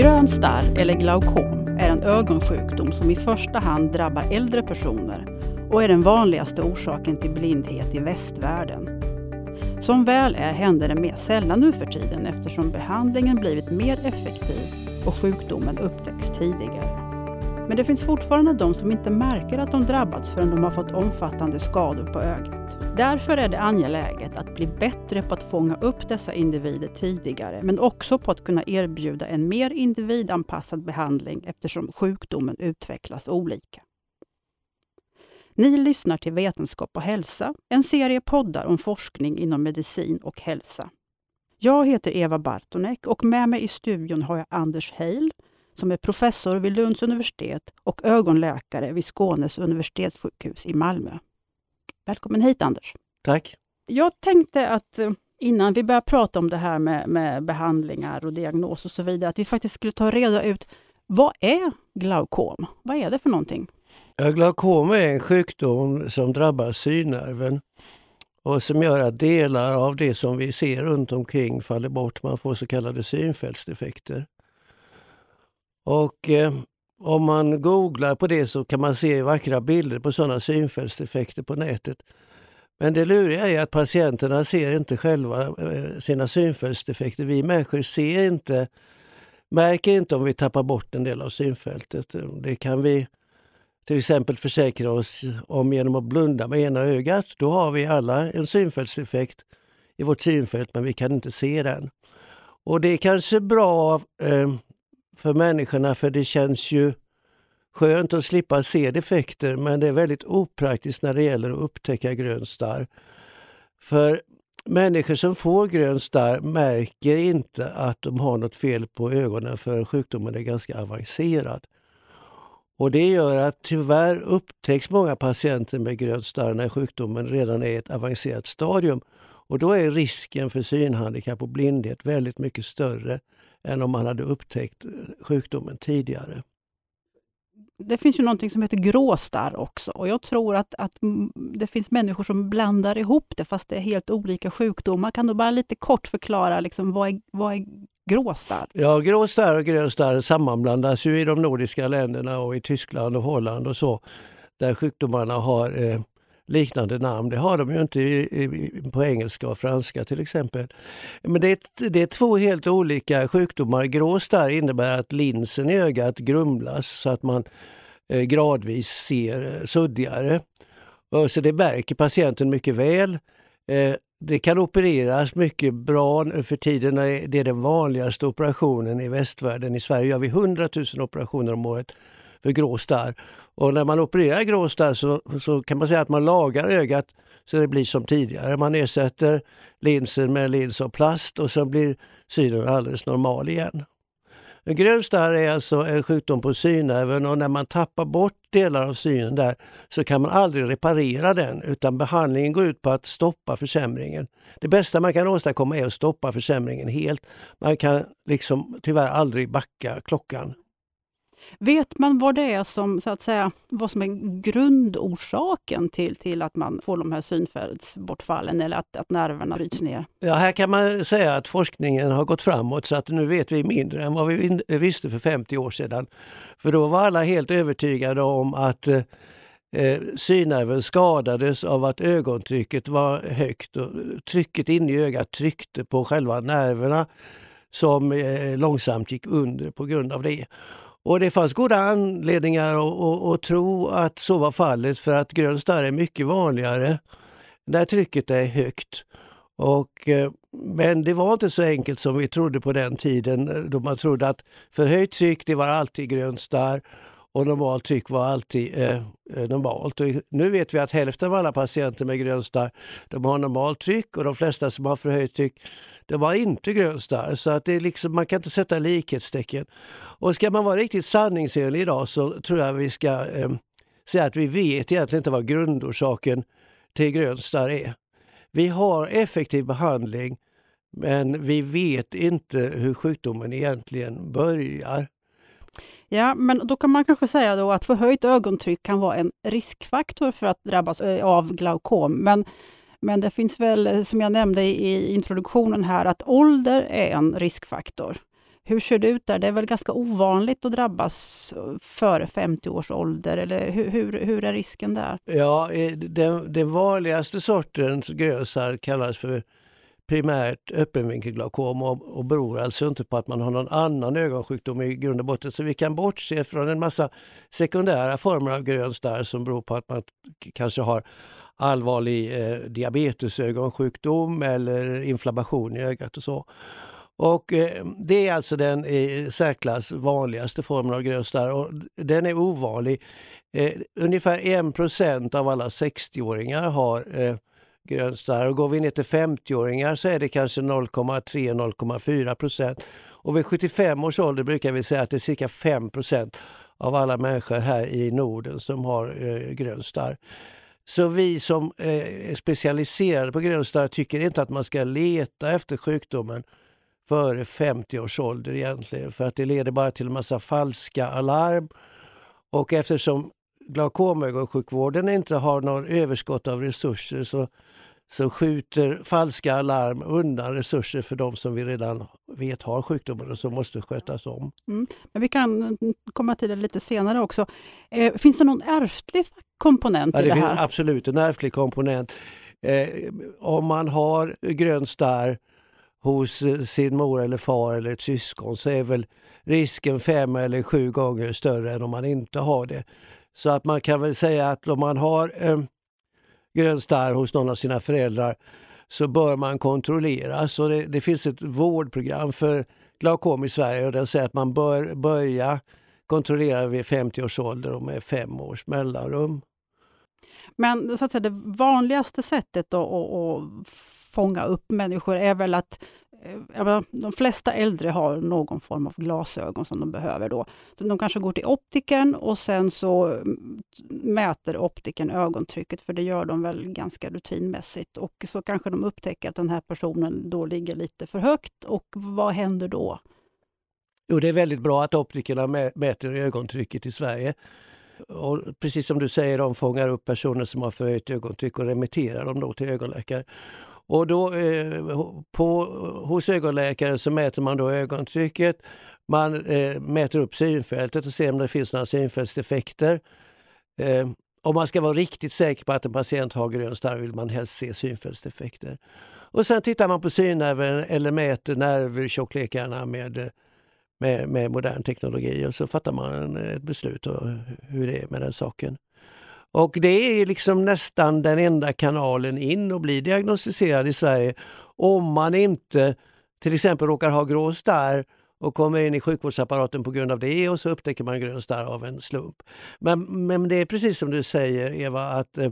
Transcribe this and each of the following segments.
Grön starr eller glaukom är en ögonsjukdom som i första hand drabbar äldre personer och är den vanligaste orsaken till blindhet i västvärlden. Som väl är händer det mer sällan nu för tiden eftersom behandlingen blivit mer effektiv och sjukdomen upptäcks tidigare. Men det finns fortfarande de som inte märker att de drabbats förrän de har fått omfattande skador på ögat. Därför är det angeläget att bli bättre på att fånga upp dessa individer tidigare, men också på att kunna erbjuda en mer individanpassad behandling eftersom sjukdomen utvecklas olika. Ni lyssnar till Vetenskap och hälsa, en serie poddar om forskning inom medicin och hälsa. Jag heter Eva Bartonek och med mig i studion har jag Anders Heil som är professor vid Lunds universitet och ögonläkare vid Skånes universitetssjukhus i Malmö. Välkommen hit Anders! Tack! Jag tänkte att eh, innan vi börjar prata om det här med, med behandlingar och diagnos och så vidare, att vi faktiskt skulle ta reda ut vad är glaukom? Vad är det för någonting? Ja, glaukom är en sjukdom som drabbar synnerven och som gör att delar av det som vi ser runt omkring faller bort. Man får så kallade synfältsdefekter. Och eh, om man googlar på det så kan man se vackra bilder på sådana synfältseffekter på nätet. Men det luriga är att patienterna ser inte själva eh, sina synfältsdefekter. Vi människor ser inte, märker inte om vi tappar bort en del av synfältet. Det kan vi till exempel försäkra oss om genom att blunda med ena ögat. Då har vi alla en synfältsdefekt i vårt synfält men vi kan inte se den. Och det är kanske bra eh, för människorna för det känns ju skönt att slippa se defekter men det är väldigt opraktiskt när det gäller att upptäcka grön starr. För människor som får grön starr märker inte att de har något fel på ögonen för sjukdomen är ganska avancerad. Och Det gör att tyvärr upptäcks många patienter med grön starr när sjukdomen redan är i ett avancerat stadium. Och Då är risken för synhandikapp och blindhet väldigt mycket större än om man hade upptäckt eh, sjukdomen tidigare. Det finns ju någonting som heter gråstarr också och jag tror att, att det finns människor som blandar ihop det fast det är helt olika sjukdomar. Kan du bara lite kort förklara liksom, vad, är, vad är gråstarr? Ja, gråstarr och grönstarr sammanblandas ju i de nordiska länderna och i Tyskland och Holland och så där sjukdomarna har eh, liknande namn. Det har de ju inte i, i, på engelska och franska till exempel. Men det är, det är två helt olika sjukdomar. Grå starr innebär att linsen i ögat grumlas så att man eh, gradvis ser eh, suddigare. Och så det märker patienten mycket väl. Eh, det kan opereras mycket bra för tiden. Det är den vanligaste operationen i västvärlden. I Sverige gör vi 100 000 operationer om året för grå starr. Och när man opererar gråstarr så, så kan man säga att man lagar ögat så det blir som tidigare. Man ersätter linsen med lins av plast och så blir synen alldeles normal igen. Grön starr är alltså en sjukdom på synnerven och när man tappar bort delar av synen där så kan man aldrig reparera den utan behandlingen går ut på att stoppa försämringen. Det bästa man kan åstadkomma är att stoppa försämringen helt. Man kan liksom tyvärr aldrig backa klockan. Vet man vad det är som, så att säga, vad som är grundorsaken till, till att man får de här synfältsbortfallen eller att, att nerverna bryts ner? Ja, här kan man säga att forskningen har gått framåt så att nu vet vi mindre än vad vi visste för 50 år sedan. För då var alla helt övertygade om att eh, eh synnerven skadades av att ögontrycket var högt och trycket inne i ögat tryckte på själva nerverna som eh, långsamt gick under på grund av det. Och det fanns goda anledningar att, att, att, tro att så var fallet för att grön starr är mycket vanligare när trycket är högt. Och, eh, men det var inte så enkelt som vi trodde på den tiden eh, då man trodde att förhöjt tryck det var alltid grön starr och normalt tryck var alltid eh, eh normalt. Och nu vet vi att hälften av alla patienter med grön starr de har normalt tryck och de flesta som har förhöjt tryck det var inte grön starr. Så att det är liksom, man kan inte sätta likhetstecken. Och ska man vara riktigt sanningsenlig idag så tror jag vi ska eh, säga att vi vet egentligen inte vad grundorsaken till grön starr är. Vi har effektiv behandling men vi vet inte hur sjukdomen egentligen börjar. Ja, men då kan man kanske säga då att förhöjt ögontryck kan vara en riskfaktor för att drabbas eh, av glaukom. Men, men det finns väl, eh, som jag nämnde i introduktionen här, att ålder är en riskfaktor. Hur ser det ut där? Det är väl ganska ovanligt att drabbas eh, före 50 års ålder, eller hur, hur, hur är risken där? Ja, eh, den, den vanligaste sortens grösar kallas för primärt öppenvinkelglaukom och, och beror alltså inte på att man har någon annan ögonsjukdom i grund och botten. Så vi kan bortse från en massa sekundära former av grön starr som beror på att man kanske har allvarlig eh, diabetesögonsjukdom eller inflammation i ögat och så. Och eh, det är alltså den i särklass vanligaste formen av grön starr och den är ovanlig. Eh, ungefär 1% av alla 60-åringar har eh, grön starr och går vi ner till 50-åringar så är det kanske 0,3-0,4 procent. Och vid 75 års ålder brukar vi säga att det är cirka 5 procent av alla människor här i Norden som har eh, grön starr. Så vi som eh, är specialiserade på grön starr tycker inte att man ska leta efter sjukdomen före 50 års ålder egentligen. För att det leder bara till en massa falska alarm. Och eftersom glaukomögonsjukvården inte har någon överskott av resurser så, så skjuter falska alarm undan resurser för de som vi redan vet har sjukdomen och som måste skötas om. Mm. Men vi kan komma till det lite senare också. Eh, finns det någon ärftlig komponent ja, i det här? Det finns absolut en ärftlig komponent. Eh, om man har grön starr hos eh, sin mor eller far eller ett syskon så är väl risken fem eller sju gånger större än om man inte har det. Så att man kan väl säga att om man har eh, grön starr hos någon av sina föräldrar så bör man kontrollera. Så det, det finns ett vårdprogram för glaukom i Sverige och den säger att man bör börja kontrollera vid 50 års ålder och med fem års mellanrum. Men så att säga, det vanligaste sättet att, att fånga upp människor är väl att Eh, de flesta äldre har någon form av glasögon som de behöver. Då. de kanske går till optiken och sen så mm, mäter optiken ögontrycket, för det gör de väl ganska rutinmässigt. Och så kanske de upptäcker att den här personen då ligger lite för högt. Och vad händer då? Jo, det är väldigt bra att optikerna mäter ögontrycket i Sverige. Och precis som du säger, de fångar upp personer som har förhöjt ögontryck och remitterar dem då till ögonläkare. Och då, eh, på, hos ögonläkaren så mäter man då ögontrycket, man eh, mäter upp synfältet och ser om det finns några synfältsdefekter. Eh, om man ska vara riktigt säker på att en patient har grön starr vill man helst se synfältsdefekter. Och sen tittar man på synnerven eller mäter nervtjocklekarna med, med, med modern teknologi och så fattar man ett beslut om hur det är med den saken. Och det är liksom nästan den enda kanalen in och bli diagnostiserad i Sverige om man inte till exempel råkar ha grå starr och kommer in i sjukvårdsapparaten på grund av det och så upptäcker man grön starr av en slump. Men, men det är precis som du säger Eva att eh,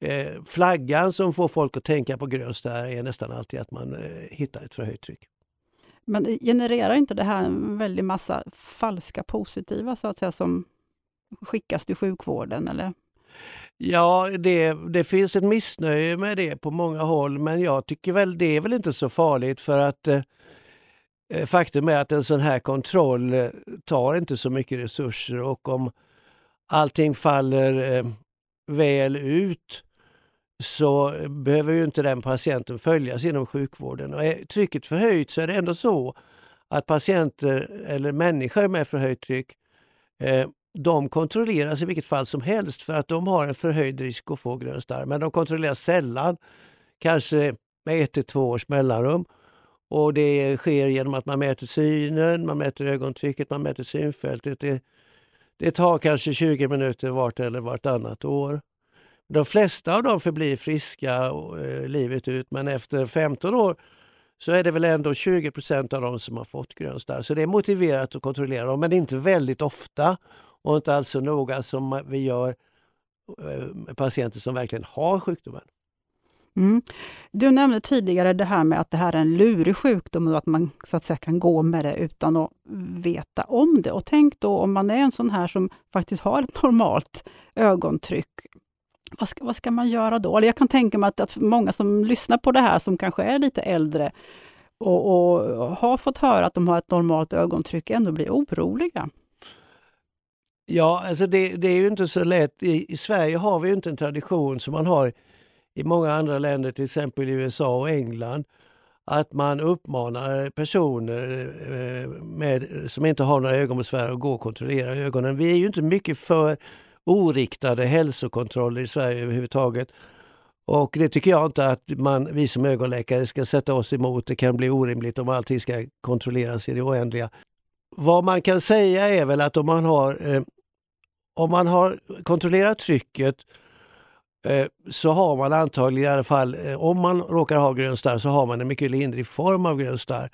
eh flaggan som får folk att tänka på grön starr är nästan alltid att man eh, hittar ett förhöjt tryck. Men genererar inte det här en väldig massa falska positiva så att säga som skickas till sjukvården? Eller? Ja, det, det finns ett missnöje med det på många håll men jag tycker väl det är väl inte så farligt för att eh, eh, faktum är att en sån här kontroll eh, tar inte så mycket resurser och om allting faller eh, väl ut så behöver ju inte den patienten följas inom sjukvården. Och är trycket förhöjt så är det ändå så att patienter eller människor med förhöjt tryck eh, de kontrolleras i vilket fall som helst för att de har en förhöjd risk att få grön starr. Men de kontrolleras sällan, kanske med ett till två års mellanrum. Och det sker genom att man mäter synen, man mäter ögontrycket, man mäter synfältet. Det, det tar kanske 20 minuter vart eller vartannat år. De flesta av dem förblir friska eh, livet ut men efter 15 år så är det väl ändå 20 procent av dem som har fått grön starr. Så det är motiverat att kontrollera dem men inte väldigt ofta och inte alls så noga som vi gör med patienter som verkligen har sjukdomen. Mm. Du nämnde tidigare det här med att det här är en lurig sjukdom och att man så att säga kan gå med det utan att veta om det. Och tänk då om man är en sån här som faktiskt har ett normalt ögontryck. Vad ska, vad ska man göra då? Eller jag kan tänka mig att, att många som lyssnar på det här som kanske är lite äldre och, och har fått höra att de har ett normalt ögontryck ändå blir oroliga. Ja, alltså det, det, är ju inte så lätt. I, I, Sverige har vi inte en tradition som man har i många andra länder, till exempel i USA och England, att man uppmanar personer eh, med, som inte har några ögonbesvär att gå och kontrollera ögonen. Vi är ju inte mycket för oriktade hälsokontroller i Sverige överhuvudtaget. Och det tycker jag inte att man, vi som ögonläkare ska sätta oss emot. Det kan bli orimligt om allting ska kontrolleras i det oändliga. Vad man kan säga är väl att om man har, eh, om man har kontrollerat trycket eh, så har man antagligen i alla fall, eh, om man råkar ha grön starr, så har man en mycket lindrig form av grön starr.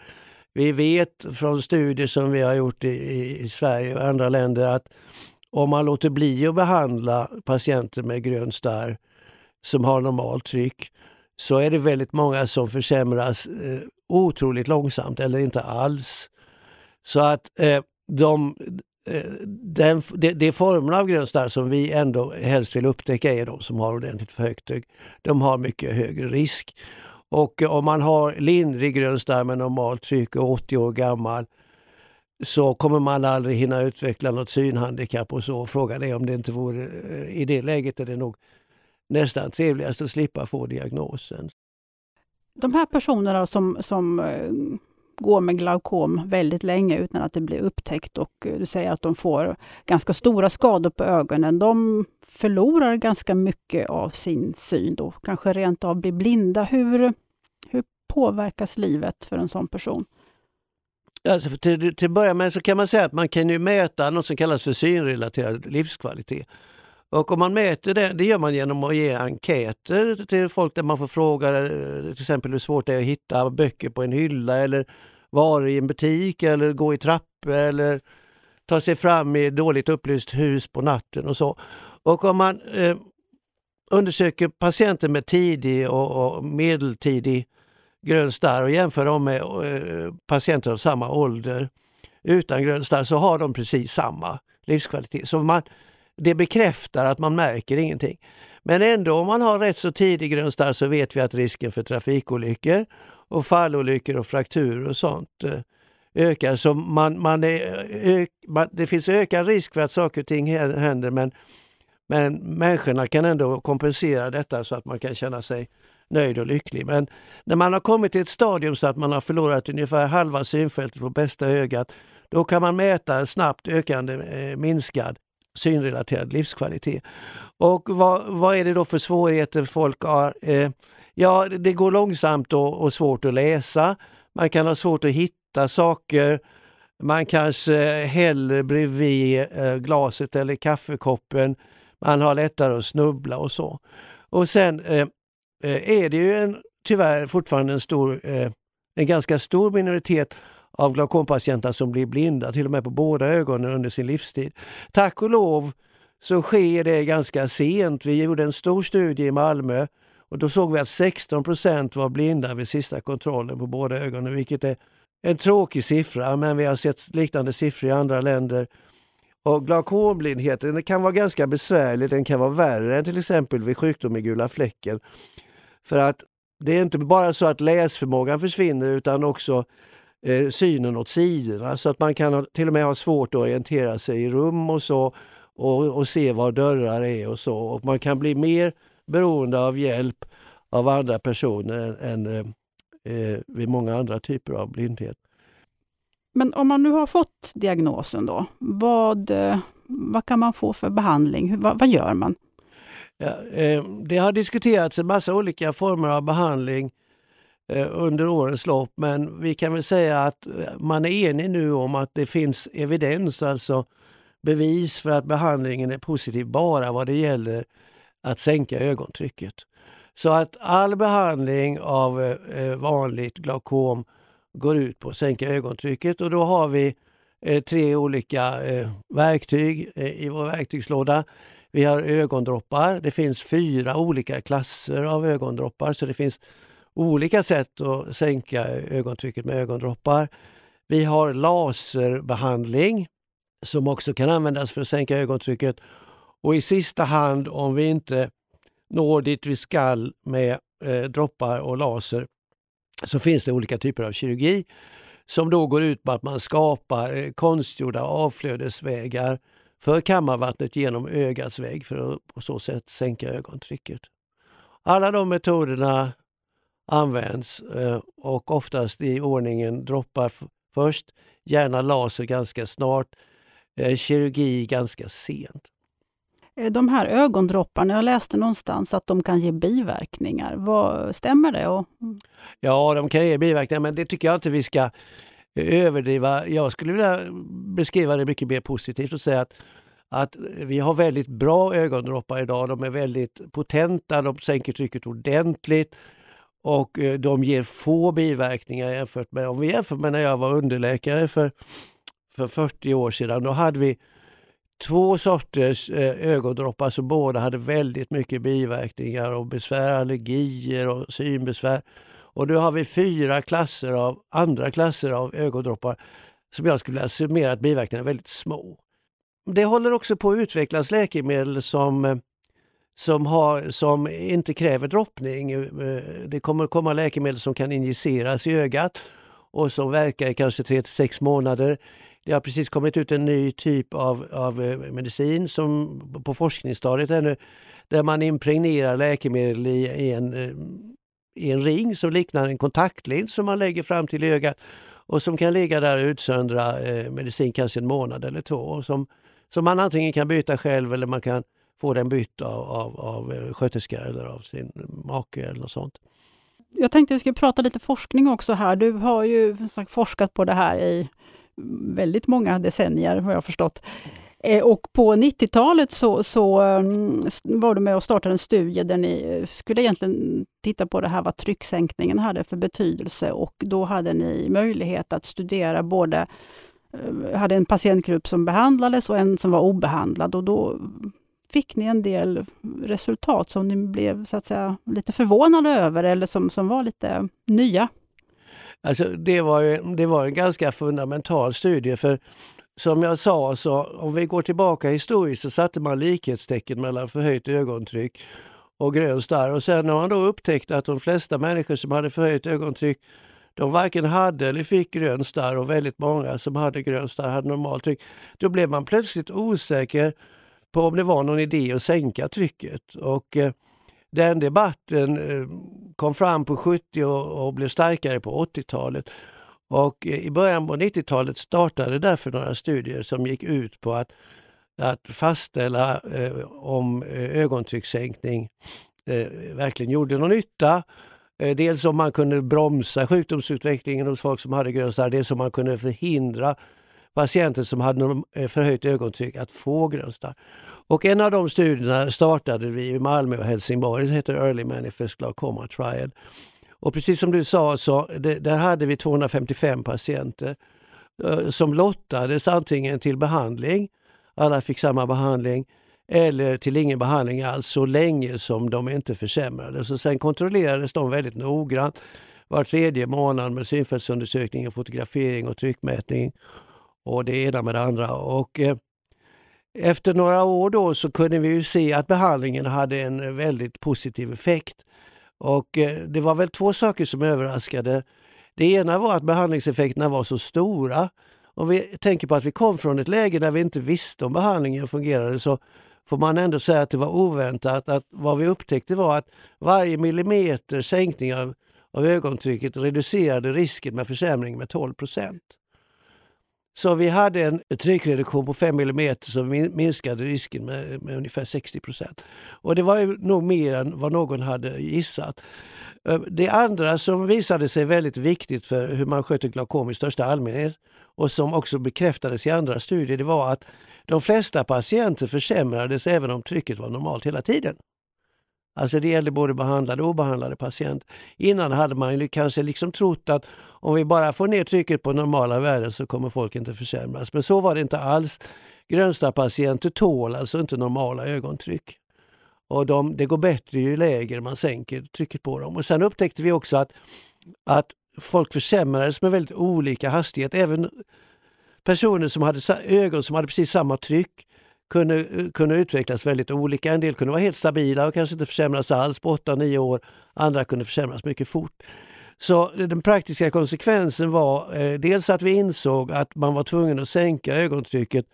Vi vet från studier som vi har gjort i, i Sverige och andra länder att om man låter bli att behandla patienter med grön starr som har normalt tryck så är det väldigt många som försämras eh, otroligt långsamt eller inte alls. Så att eh, de, eh, den, de, de formerna av grön starr som vi ändå helst vill upptäcka är de som har ordentligt för högt tryck. De har mycket högre risk. Och eh, om man har lindrig grön starr med normalt tryck och 80 år gammal så kommer man aldrig hinna utveckla något synhandikapp och så. Frågan är om det inte vore, eh, i det läget är det nog nästan trevligast att slippa få diagnosen. De här personerna som, som eh, går med glaukom väldigt länge utan att det blir upptäckt och eh, du säger att de får ganska stora skador på ögonen. De förlorar ganska mycket av sin syn då, kanske rent av blir blinda. Hur, hur påverkas livet för en sån person? Alltså till, till börja med så kan man säga att man kan ju mäta något som kallas för synrelaterad livskvalitet. Och om man mäter det, det gör man genom att ge enkäter till folk där man får fråga eh, till exempel hur svårt det är att hitta böcker på en hylla eller varor i en butik eller gå i trappor eller ta sig fram i dåligt upplyst hus på natten och så. Och om man eh, undersöker patienter med tidig och, och medeltidig grön starr och jämför dem med eh, patienter av samma ålder utan grön starr så har de precis samma livskvalitet. Så man, det bekräftar att man märker ingenting. Men ändå om man har rätt så tidig grön starr så vet vi att risken för trafikolyckor och fallolyckor och frakturer och sånt eh, ökar. Så man, man är, eh, ök, man, det finns ökad risk för att saker och ting händer men, men människorna kan ändå kompensera detta så att man kan känna sig nöjd och lycklig. Men när man har kommit till ett stadium så att man har förlorat ungefär halva synfältet på bästa ögat, då kan man mäta snabbt ökande eh, minskad synrelaterad livskvalitet. Och vad, vad är det då för svårigheter folk har? Eh, ja, det går långsamt och, och svårt att läsa. Man kan ha svårt att hitta saker. Man kanske häller bredvid eh, glaset eller kaffekoppen. Man har lättare att snubbla och så. Och sen eh, eh är det ju en, tyvärr fortfarande en, stor, eh, en ganska stor minoritet av glaukompatienter som blir blinda, till och med på båda ögonen under sin livstid. Tack och lov så sker det ganska sent. Vi gjorde en stor studie i Malmö och då såg vi att 16 procent var blinda vid sista kontrollen på båda ögonen, vilket är en tråkig siffra, men vi har sett liknande siffror i andra länder. Och glaukomblindheten kan vara ganska besvärlig, den kan vara värre än till exempel vid sjukdom i gula fläcken. För att det är inte bara så att läsförmågan försvinner utan också eh, synen åt sidorna så att man kan till och med ha svårt att orientera sig i rum och så och, och se var dörrar är och så. Och man kan bli mer beroende av hjälp av andra personer än eh, eh, vid många andra typer av blindhet. Men om man nu har fått diagnosen då, vad, eh, vad kan man få för behandling? Vad, vad gör man? Ja, eh, det har diskuterats en massa olika former av behandling Eh, Eh, under årens lopp. Men vi kan väl säga att eh, man är enig nu om att det finns evidens, alltså bevis för att behandlingen är positiv bara vad det gäller att sänka ögontrycket. Så att all behandling av eh, vanligt glaukom går ut på att sänka ögontrycket och då har vi tre olika verktyg i vår verktygslåda. Vi har ögondroppar. Det finns fyra olika klasser av ögondroppar så det finns olika sätt att sänka ögontrycket med ögondroppar. Vi har laserbehandling som också kan användas för att sänka ögontrycket. Och i sista hand, om vi inte når dit vi skall med eh, droppar och laser, så finns det olika typer av kirurgi som då går ut på att man skapar eh, konstgjorda avflödesvägar för kammarvattnet genom ögats vägg för att på så sätt sänka ögontrycket. Alla de metoderna används eh, och oftast i ordningen droppar först, gärna laser ganska snart, eh, kirurgi ganska sent. Eh, de här ögondropparna, jag läste någonstans att de kan ge biverkningar. Vad, stämmer det? Och... Ja, de kan ge biverkningar men det tycker jag inte vi ska överdriva. Jag skulle vilja beskriva det mycket mer positivt och säga att att vi har väldigt bra ögondroppar idag. De är väldigt potenta, de sänker trycket ordentligt och eh, de ger få biverkningar jämfört med om vi jämför med när jag var underläkare för, för 40 år sedan. Då hade vi två sorters eh, ögondroppar som båda hade väldigt mycket biverkningar och besvär, allergier och synbesvär. Och nu har vi fyra klasser av andra klasser av ögondroppar som jag skulle vilja summera att biverkningarna är väldigt små. Det håller också på att utvecklas läkemedel som, eh, som, har, som inte kräver droppning. Eh, det kommer komma läkemedel som kan injiceras i ögat och som verkar i kanske 3 6 månader. Det har precis kommit ut en ny typ av, av eh, medicin som på forskningsstadiet ännu, där man impregnerar läkemedel i, i, en, eh, i en ring som liknar en kontaktlins som man lägger fram till ögat och som kan ligga där och utsöndra medicin kanske en månad eller två. Som, som man antingen kan byta själv eller man kan få den bytt av, av, av eh, sköterska eller av sin make eller något sånt. Jag tänkte att vi skulle prata lite forskning också här. Du har ju forskat på det här i väldigt många decennier, har jag förstått. Eh, och på 90-talet så, så mm, var du med och startade en studie där ni eh, skulle egentligen titta på det här vad trycksänkningen hade för betydelse och då hade ni möjlighet att studera både hade en patientgrupp som behandlades och en som var obehandlad och då fick ni en del resultat som ni blev så att säga, lite förvånade över eller som, som var lite nya? Alltså det, var, det var en ganska fundamental studie för som jag sa, så om vi går tillbaka historiskt så satte man likhetstecken mellan förhöjt ögontryck och grön starr. Och sen när man då upptäckte att de flesta människor som hade förhöjt ögontryck de varken hade eller fick grön starr och väldigt många som hade grön starr hade normalt tryck. Då blev man plötsligt osäker på om det var någon idé att sänka trycket. Och eh, den debatten eh, kom fram på 70 och, och blev starkare på 80-talet. Och eh, i början på 90-talet startade därför några studier som gick ut på att, att fastställa eh, om eh, ögontryckssänkning eh, verkligen gjorde någon nytta Eh, dels om man kunde bromsa sjukdomsutvecklingen hos folk som hade grön starr, dels om man kunde förhindra patienter som hade eh, förhöjt ögontryck att få grön starr. Och en av de studierna startade vi i Malmö och Helsingborg, det heter Early Manifest Glaucoma Trial. Och precis som du sa så det, där hade vi 255 patienter eh, som lottades antingen till behandling, alla fick samma behandling, eller till ingen behandling alls så länge som de inte försämrades. Och sen kontrollerades de väldigt noggrant var tredje månad med synfältsundersökning, fotografering och tryckmätning och det ena med det andra. Och, eh, efter några år då så kunde vi se att behandlingen hade en väldigt positiv effekt. Och eh, det var väl två saker som överraskade. Det ena var att behandlingseffekterna var så stora. Om vi tänker på att vi kom från ett läge där vi inte visste om behandlingen fungerade så får man ändå säga att det var oväntat. Att vad vi upptäckte var att varje millimeter sänkning av, av ögontrycket reducerade risken med försämring med 12 procent. Så vi hade en tryckreduktion på 5 mm som minskade risken med, med ungefär 60 procent. Och det var nog mer än vad någon hade gissat. Det andra som visade sig väldigt viktigt för hur man sköter glaukom i största allmänhet och som också bekräftades i andra studier, det var att de flesta patienter försämrades även om trycket var normalt hela tiden. Alltså det gällde både behandlade och obehandlade patienter. Innan hade man kanske liksom trott att om vi bara får ner trycket på normala värden så kommer folk inte försämras. Men så var det inte alls. Grönstarrpatienter tål alltså inte normala ögontryck. Och de, det går bättre ju lägre man sänker trycket på dem. Och Sen upptäckte vi också att, att folk försämrades med väldigt olika hastighet. Även personer som hade ögon som hade precis samma tryck kunde, kunde utvecklas väldigt olika. En del kunde vara helt stabila och kanske inte försämras alls på 8-9 år. Andra kunde försämras mycket fort. Så den praktiska konsekvensen var eh, dels att vi insåg att man var tvungen att sänka ögontrycket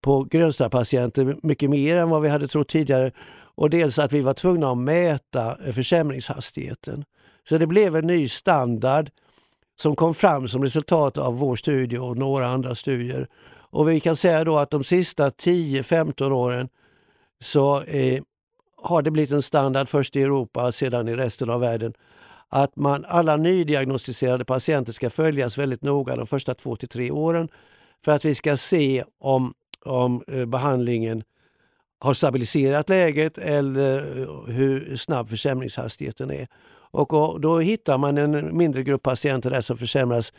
på grönstarrpatienter mycket mer än vad vi hade trott tidigare. och dels att vi var tvungna att mäta eh, försämringshastigheten. Så det blev en ny standard som kom fram som resultat av vår studie och några andra studier. Och vi kan säga då att de sista 10-15 åren så eh, har det blivit en standard först i Europa och sedan i resten av världen att man, alla nydiagnostiserade patienter ska följas väldigt noga de första två till tre åren för att vi ska se om, om eh, behandlingen har stabiliserat läget eller eh, hur snabb försämringshastigheten är. Och då hittar man en mindre grupp patienter där som försämras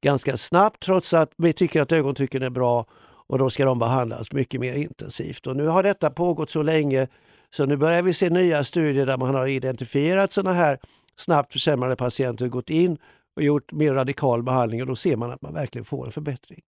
ganska snabbt trots att vi tycker att ögontrycken är bra och då ska de behandlas mycket mer intensivt. Och nu har detta pågått så länge så nu börjar vi se nya studier där man har identifierat sådana här snabbt försämrade patienter, gått in och gjort mer radikal behandling och då ser man att man verkligen får en förbättring.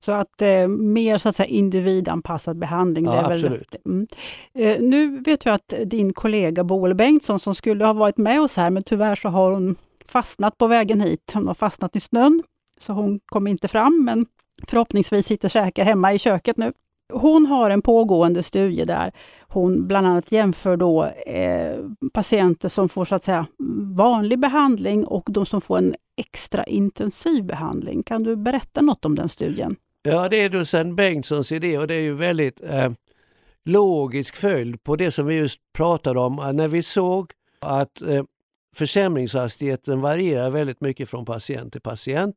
Så att eh, mer så att säga, individanpassad behandling. Ja, absolut. mm. eh, nu vet jag att din kollega Boel Bengtsson som skulle ha varit med oss här, men tyvärr så har hon fastnat på vägen hit. Hon har fastnat i snön, så hon kom inte fram, men förhoppningsvis sitter säker hemma i köket nu. Hon har en pågående studie där hon bland annat jämför då eh, patienter som får så att säga vanlig behandling och de som får en extra intensiv behandling. Kan du berätta något om den studien? Ja, det är docent Bengtssons idé och det är ju väldigt eh, logisk följd på det som vi just pratade om. När vi såg att eh, försämringshastigheten varierar väldigt mycket från patient till patient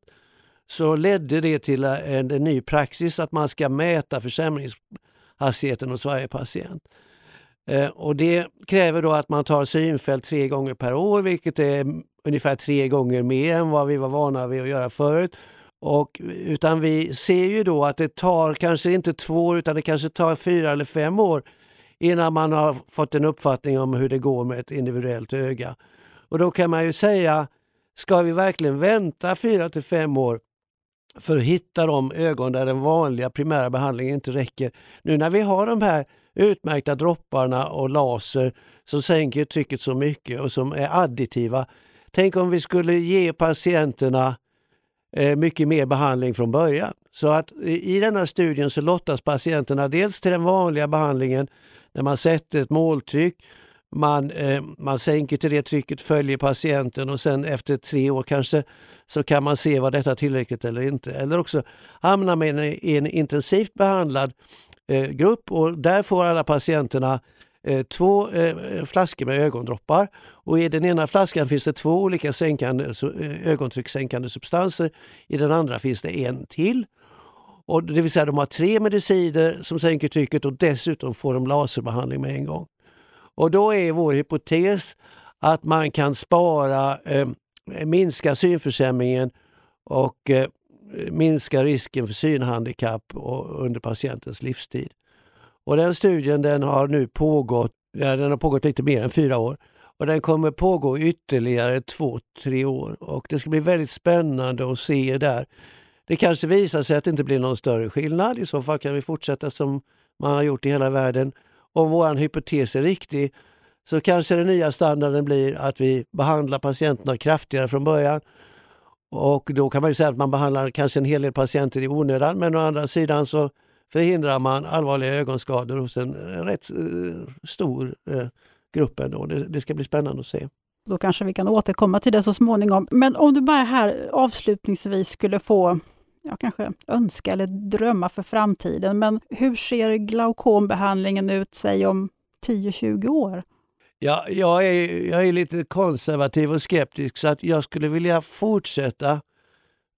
så ledde det till en, en ny praxis att man ska mäta försämringshastigheten hos varje patient. Eh, och det kräver då att man tar synfält tre gånger per år vilket är ungefär tre gånger mer än vad vi var vana vid att göra förut. Och, utan vi ser ju då att det tar kanske inte två år utan det kanske tar fyra eller fem år innan man har fått en uppfattning om hur det går med ett individuellt öga. Och då kan man ju säga, ska vi verkligen vänta fyra till fem år för att hitta de ögon där den vanliga primära behandlingen inte räcker? Nu när vi har de här utmärkta dropparna och laser som sänker trycket så mycket och som är additiva. Tänk om vi skulle ge patienterna eh, mycket mer behandling från början. Så att i denna studien så lottas patienterna dels till den vanliga behandlingen när man sätter ett måltryck, man, eh, man sänker till det trycket, följer patienten och sen efter tre år kanske så kan man se vad detta är tillräckligt eller inte. Eller också hamnar man i en intensivt behandlad eh, grupp och där får alla patienterna eh, två eh, flaskor med ögondroppar och i den ena flaskan finns det två olika sänkande, eh, ögontryckssänkande substanser. I den andra finns det en till. Och det vill säga de har tre mediciner som sänker trycket och dessutom får de laserbehandling med en gång. Och då är vår hypotes att man kan spara, eh, minska synförsämringen och eh, minska risken för synhandikapp under patientens livstid. Och den studien den har nu pågått, ja, den har pågått lite mer än fyra år och den kommer pågå ytterligare två, tre år och det ska bli väldigt spännande att se där. Det kanske visar sig att det inte blir någon större skillnad. I så fall kan vi fortsätta som man har gjort i hela världen. Om vår hypotes är riktig så kanske den nya standarden blir att vi behandlar patienterna kraftigare från början. Och då kan man ju säga att man behandlar kanske en hel del patienter i onödan men å andra sidan så förhindrar man allvarliga ögonskador hos en rätt eh, stor eh, grupp ändå. Det ska bli spännande att se. Då kanske vi kan återkomma till det så småningom. Men om du bara här avslutningsvis skulle få ja, kanske önska eller drömma för framtiden. Men hur ser glaukombehandlingen ut, säg om 10-20 år? Ja, jag, är, jag är lite konservativ och skeptisk så att jag skulle vilja fortsätta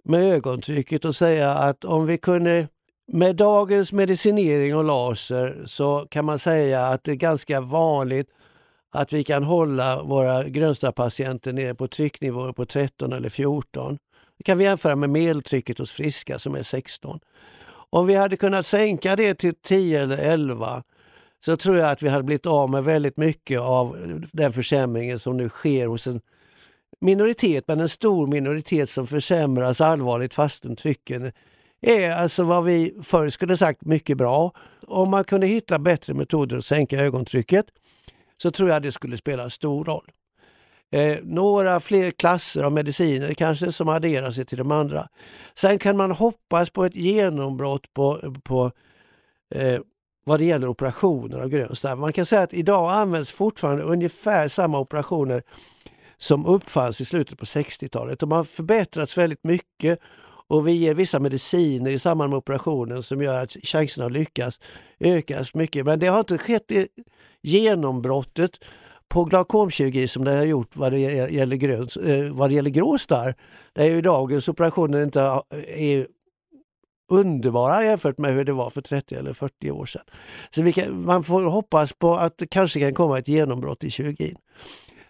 med ögontrycket och säga att om vi kunde med dagens medicinering och laser så kan man säga att det är ganska vanligt att vi kan hålla våra grönstadspatienter nere på trycknivåer på 13 eller 14. Det kan vi jämföra med medeltrycket hos friska som är 16. Om vi hade kunnat sänka det till 10 eller 11 så tror jag att vi hade blivit av med väldigt mycket av den försämringen som nu sker hos en minoritet, men en stor minoritet som försämras allvarligt fastän trycken är alltså vad vi förr skulle sagt mycket bra. Om man kunde hitta bättre metoder att sänka ögontrycket så tror jag det skulle spela stor roll. Eh, några fler klasser av mediciner kanske som adderar sig till de andra. Sen kan man hoppas på ett genombrott på, på eh, vad det gäller operationer av grön starr. Man kan säga att idag används fortfarande ungefär samma operationer som uppfanns i slutet på 60-talet. De har förbättrats väldigt mycket och vi ger vissa mediciner i samband med operationen som gör att chanserna att lyckas ökas mycket. Men det har inte skett genombrottet på glaukomkirurgi som det har gjort vad det gäller, gröns, eh, vad det gäller gråstarr. Där ju dagens operationer inte är underbara jämfört med hur det var för 30 eller 40 år sedan. Så kan, man får hoppas på att det kanske kan komma ett genombrott i kirurgin.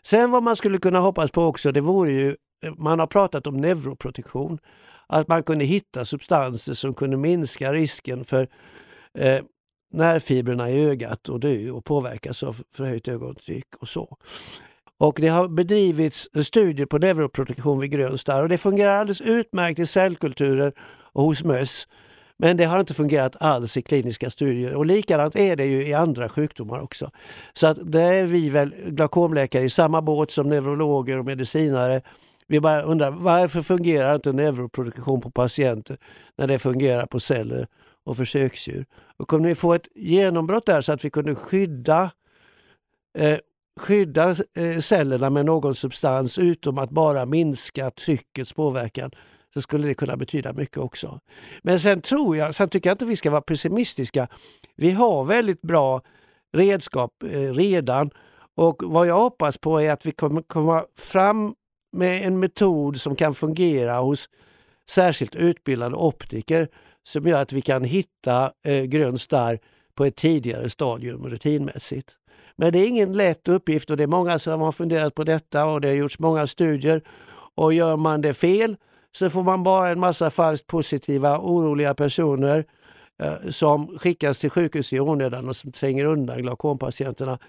Sen vad man skulle kunna hoppas på också, det vore ju, man har pratat om neuroprotektion, att man kunde hitta substanser som kunde minska risken för eh, nervfibrerna i ögat och dö och påverkas av förhöjt ögontryck och så. Och det har bedrivits studier på neuroprotektion vid grön starr och det fungerar alldeles utmärkt i cellkulturer och hos möss. Men det har inte fungerat alls i kliniska studier och likadant är det ju i andra sjukdomar också. Så att där är vi väl glaukomläkare i samma båt som neurologer och medicinare. Vi bara undrar varför fungerar inte neuroproduktion på patienter när det fungerar på celler och försöksdjur? Och kunde vi få ett genombrott där så att vi kunde skydda eh, skydda eh, cellerna med någon substans utom att bara minska tryckets påverkan så skulle det kunna betyda mycket också. Men sen tror jag, sen tycker jag inte vi ska vara pessimistiska. Vi har väldigt bra redskap eh, redan och vad jag hoppas på är att vi kommer komma fram med en metod som kan fungera hos särskilt utbildade optiker som gör att vi kan hitta eh, grön starr på ett tidigare stadium rutinmässigt. Men det är ingen lätt uppgift och det är många som har funderat på detta och det har gjorts många studier. Och gör man det fel så får man bara en massa falskt positiva, oroliga personer eh, som skickas till sjukhus i onödan och som tränger undan glaukompatienterna.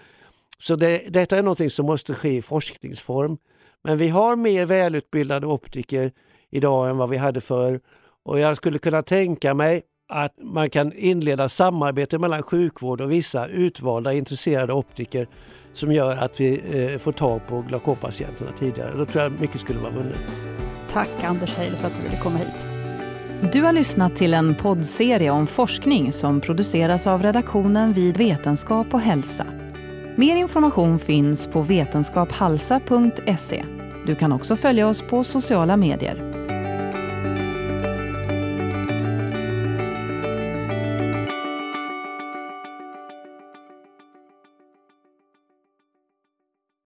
Så det, detta är något som måste ske i forskningsform. Men vi har mer välutbildade optiker idag än vad vi hade förr. Och jag skulle kunna tänka mig att man kan inleda samarbete mellan sjukvård och vissa utvalda intresserade optiker som gör att vi eh, får tag på glaukompatienterna tidigare. Då tror jag mycket skulle vara vunnet. Tack Anders Heil för att du ville komma hit. Du har lyssnat till en poddserie om forskning som produceras av redaktionen vid Vetenskap och hälsa. Mer information finns på vetenskaphalsa.se. Du kan också följa oss på sociala medier.